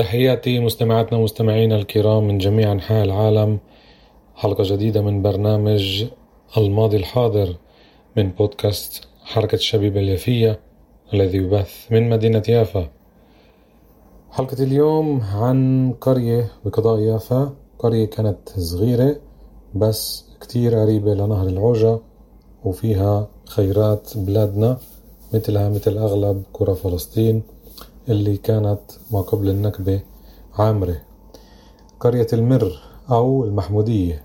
تحياتي مستمعاتنا ومستمعينا الكرام من جميع أنحاء العالم. حلقة جديدة من برنامج الماضي الحاضر من بودكاست حركة الشبيبة اليافية الذي يبث من مدينة يافا. حلقة اليوم عن قرية بقضاء يافا. قرية كانت صغيرة بس كتير قريبة لنهر العوجة وفيها خيرات بلادنا مثلها مثل أغلب قرى فلسطين. اللي كانت ما قبل النكبة عامرة. قرية المر أو المحمودية.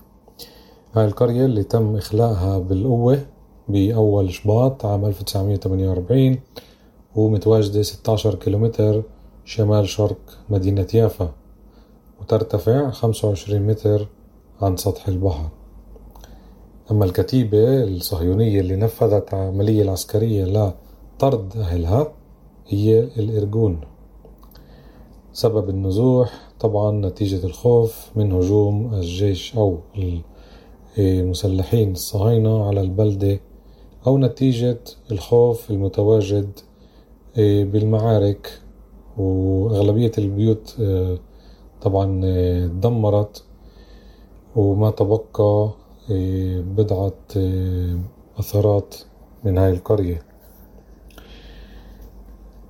هاي القرية اللي تم إخلاءها بالقوة بأول شباط عام 1948 ومتواجدة 16 كيلومتر شمال شرق مدينة يافا وترتفع 25 متر عن سطح البحر. أما الكتيبة الصهيونية اللي نفذت العملية العسكرية لطرد أهلها هي الإرجون. سبب النزوح طبعا نتيجة الخوف من هجوم الجيش أو المسلحين الصهاينة على البلدة أو نتيجة الخوف المتواجد بالمعارك. وأغلبية البيوت طبعا دمرت وما تبقى بضعة أثرات من هاي القرية.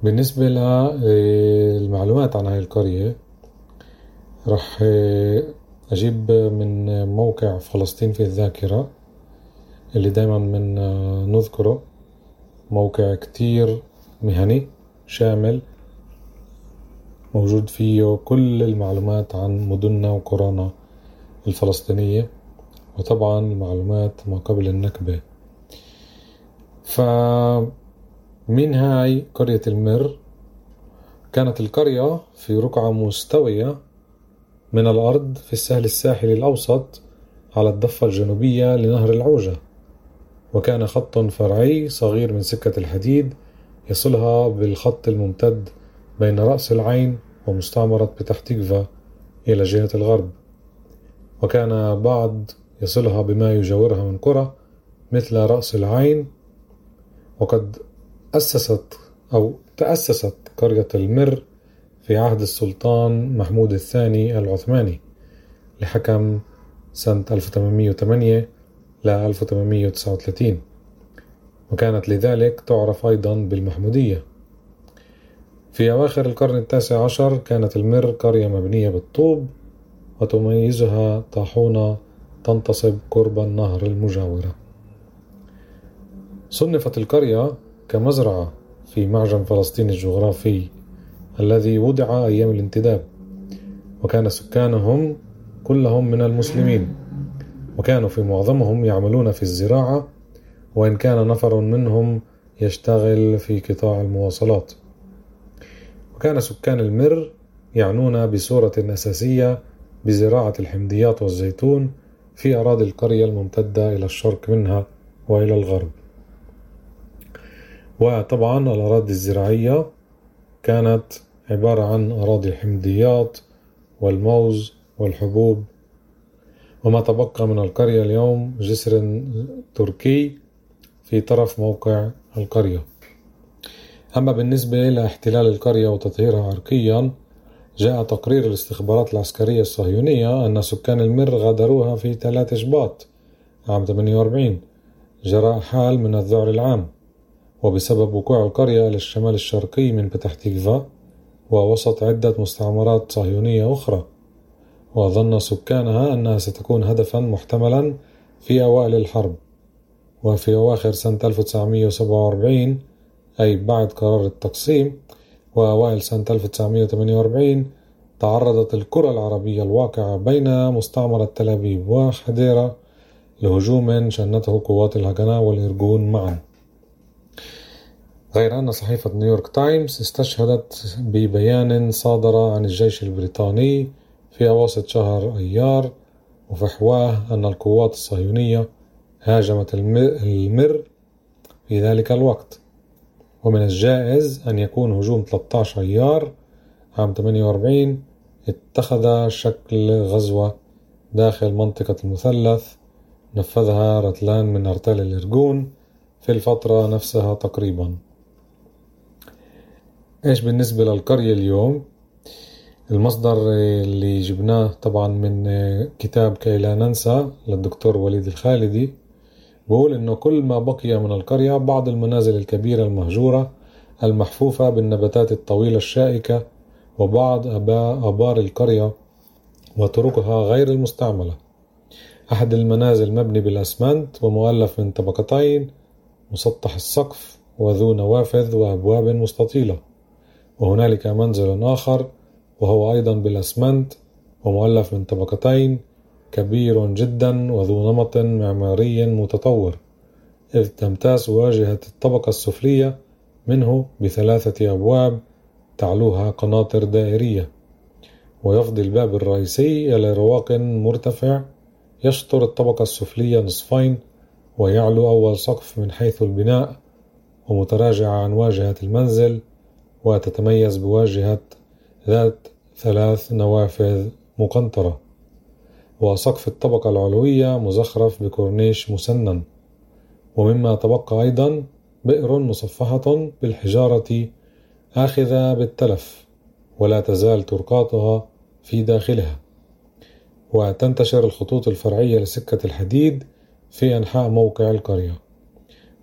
بالنسبة للمعلومات عن هاي القرية رح أجيب من موقع فلسطين في الذاكرة اللي دايما من نذكره موقع كتير مهني شامل موجود فيه كل المعلومات عن مدننا وقرانا الفلسطينية وطبعا المعلومات ما قبل النكبة. ف من هاي قرية المر. كانت القرية في رقعة مستوية من الأرض في السهل الساحلي الأوسط على الضفة الجنوبية لنهر العوجة. وكان خط فرعي صغير من سكة الحديد يصلها بالخط الممتد بين رأس العين ومستعمرة بتحتيكفا إلى جهة الغرب. وكان بعض يصلها بما يجاورها من قرى مثل رأس العين وقد أسست أو تأسست قرية المر في عهد السلطان محمود الثاني العثماني لحكم سنة 1808 ل 1839 وكانت لذلك تعرف أيضا بالمحمودية. في أواخر القرن التاسع عشر كانت المر قرية مبنية بالطوب وتميزها طاحونة تنتصب قرب النهر المجاورة. صنفت القرية كمزرعة في معجم فلسطين الجغرافي الذي وضع أيام الانتداب وكان سكانهم كلهم من المسلمين وكانوا في معظمهم يعملون في الزراعة وإن كان نفر منهم يشتغل في قطاع المواصلات. وكان سكان المر يعنون بصورة أساسية بزراعة الحمضيات والزيتون في أراضي القرية الممتدة إلى الشرق منها وإلى الغرب. وطبعا الأراضي الزراعية كانت عبارة عن أراضي الحمضيات والموز والحبوب. وما تبقى من القرية اليوم جسر تركي في طرف موقع القرية. أما بالنسبة لاحتلال القرية وتطهيرها عرقيا جاء تقرير الاستخبارات العسكرية الصهيونية أن سكان المر غادروها في 3 شباط عام 48 جراء حال من الذعر العام. وبسبب وقوع القرية إلى الشمال الشرقي من بتح تيكفا ووسط عدة مستعمرات صهيونية أخرى. وظن سكانها أنها ستكون هدفا محتملا في أوائل الحرب. وفي أواخر سنة 1947 أي بعد قرار التقسيم وأوائل سنة 1948 تعرضت الكرة العربية الواقعة بين مستعمرة تل أبيب وحديرة لهجوم شنته قوات الهجنة والإرجون معا. غير أن صحيفة نيويورك تايمز استشهدت ببيان صادر عن الجيش البريطاني في أواسط شهر أيار وفحواه أن القوات الصهيونية هاجمت المر في ذلك الوقت. ومن الجائز أن يكون هجوم 13 أيار عام 48 اتخذ شكل غزوة داخل منطقة المثلث نفذها رتلان من أرتال الإرجون في الفترة نفسها تقريبا. إيش بالنسبة للقرية اليوم؟ المصدر اللي جبناه طبعا من كتاب كي لا ننسى للدكتور وليد الخالدي. بقول إنه كل ما بقي من القرية بعض المنازل الكبيرة المهجورة المحفوفة بالنباتات الطويلة الشائكة وبعض أبار القرية وطرقها غير المستعملة. أحد المنازل مبني بالأسمنت ومؤلف من طبقتين مسطح السقف وذو نوافذ وأبواب مستطيلة. وهنالك منزل آخر وهو أيضا بالأسمنت ومؤلف من طبقتين كبير جدا وذو نمط معماري متطور إذ تمتاز واجهة الطبقة السفلية منه بثلاثة أبواب تعلوها قناطر دائرية. ويفضي الباب الرئيسي إلى رواق مرتفع يشطر الطبقة السفلية نصفين ويعلو أول سقف من حيث البناء ومتراجع عن واجهة المنزل وتتميز بواجهة ذات ثلاث نوافذ مقنطرة. وسقف الطبقة العلوية مزخرف بكورنيش مسنن. ومما تبقى أيضا بئر مصفحة بالحجارة آخذة بالتلف ولا تزال طرقاتها في داخلها. وتنتشر الخطوط الفرعية لسكة الحديد في أنحاء موقع القرية.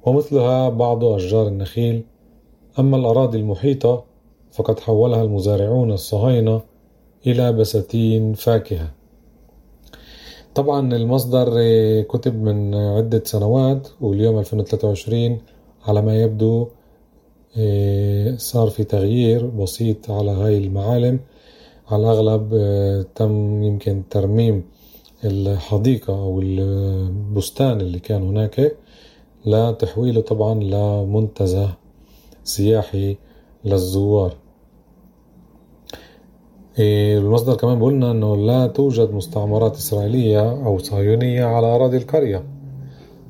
ومثلها بعض أشجار النخيل أما الأراضي المحيطة فقد حولها المزارعون الصهاينة إلى بساتين فاكهة. طبعا المصدر كتب من عدة سنوات واليوم 2023 على ما يبدو صار في تغيير بسيط على هاي المعالم. على الأغلب تم يمكن ترميم الحديقة أو البستان اللي كان هناك لتحويله طبعا لمنتزه سياحي للزوار. المصدر كمان بقولنا أنه لا توجد مستعمرات إسرائيلية أو صهيونية على أراضي القرية.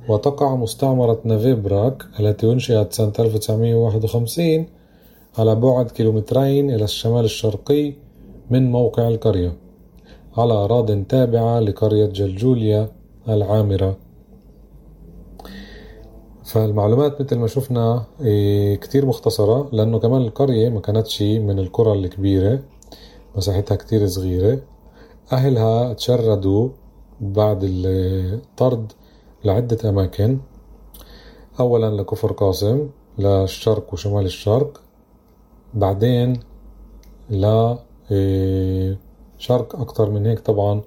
وتقع مستعمرة نافيبراك التي أنشئت سنة 1951 على بعد كيلومترين إلى الشمال الشرقي من موقع القرية على أراض تابعة لقرية جلجوليا العامرة. فالمعلومات مثل ما شفنا كتير مختصرة لأنه كمان القرية ما كانتش من القرى الكبيرة مساحتها كتير صغيرة. أهلها تشردوا بعد الطرد لعدة أماكن. أولا لكفر قاسم للشرق وشمال الشرق. بعدين ل شرق أكتر من هيك طبعا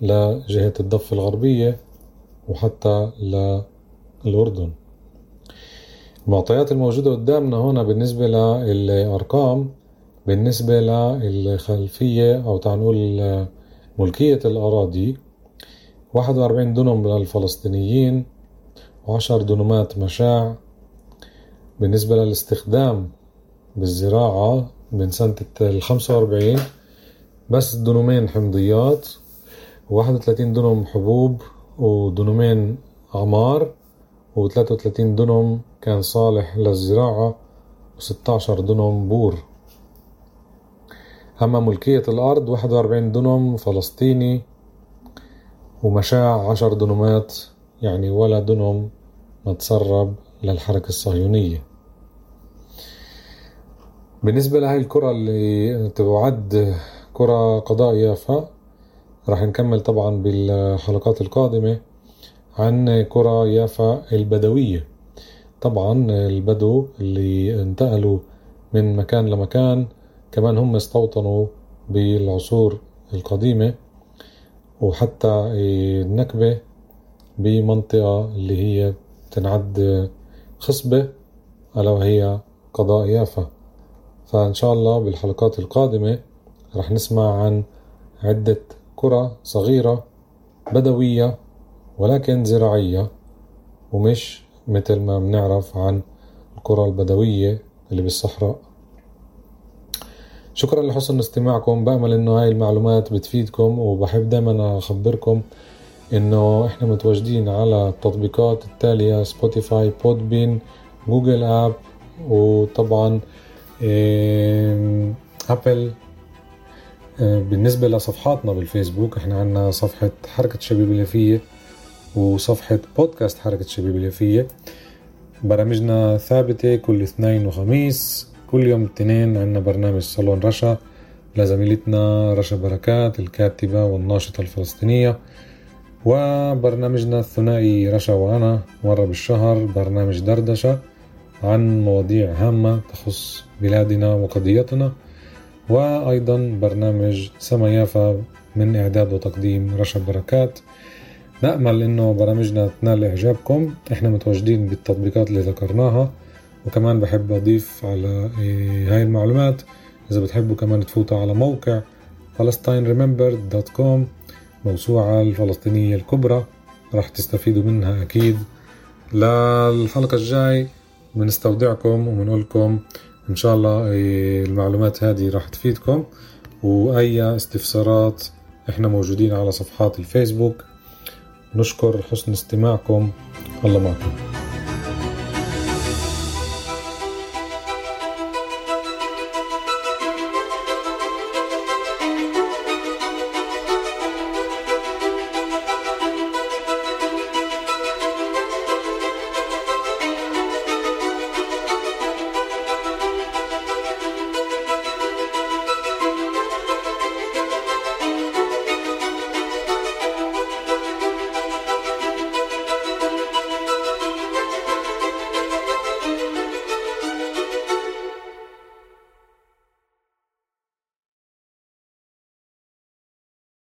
لجهة الضفة الغربية وحتى للأردن. المعطيات الموجودة قدامنا هنا بالنسبة للأرقام بالنسبة للخلفية أو تعنول نقول ملكية الأراضي 41 دونم للفلسطينيين و10 دونمات مشاع. بالنسبة للاستخدام بالزراعة من سنة الخمسة وأربعين بس دونمين حمضيات وواحد وتلاتين دونم حبوب ودونمين عمار و33 دنم كان صالح للزراعة و16 دنم بور. أما ملكية الأرض 41 دنم فلسطيني ومشاع 10 دنمات يعني ولا دنم متسرب للحركة الصهيونية. بالنسبة لهذه الكرة اللي تعد كرة قضاء يافا راح نكمل طبعا بالحلقات القادمة. عن كرة يافا البدوية. طبعا البدو اللي انتقلوا من مكان لمكان كمان هم استوطنوا بالعصور القديمة وحتى النكبة بمنطقة اللي هي تنعد خصبة ألا وهي قضاء يافا. فإن شاء الله بالحلقات القادمة رح نسمع عن عدة قرى صغيرة بدوية ولكن زراعية ومش مثل ما بنعرف عن القرى البدوية اللي بالصحراء. شكرا لحسن استماعكم. بأمل إنه هاي المعلومات بتفيدكم وبحب دائما أخبركم إنه إحنا متواجدين على التطبيقات التالية Spotify Podbean Google app وطبعا Apple بالنسبة لصفحاتنا بالفيسبوك إحنا عنا صفحة حركة الشبيبة اليافية وصفحة بودكاست حركة الشبيبة اليافية. برامجنا ثابتة كل اثنين وخميس كل يوم اثنين عنا برنامج صالون رشا لزميلتنا رشا بركات الكاتبة والناشطة الفلسطينية. وبرنامجنا الثنائي رشا وأنا مرة بالشهر برنامج دردشة عن مواضيع هامة تخص بلادنا وقضيتنا. وأيضا برنامج سما يافا من إعداد وتقديم رشا بركات. نأمل إنه برامجنا تنال إعجابكم. إحنا متواجدين بالتطبيقات اللي ذكرناها وكمان بحب أضيف على إيه، هاي المعلومات. إذا بتحبوا كمان تفوتوا على موقع palestineremembered.com موسوعة الفلسطينية الكبرى راح تستفيدوا منها أكيد. للحلقة الجاي بنستودعكم وبنقول لكم إن شاء الله إيه، المعلومات هذه راح تفيدكم. وأي استفسارات إحنا موجودين على صفحات الفيسبوك. نشكر حسن استماعكم. الله معكم.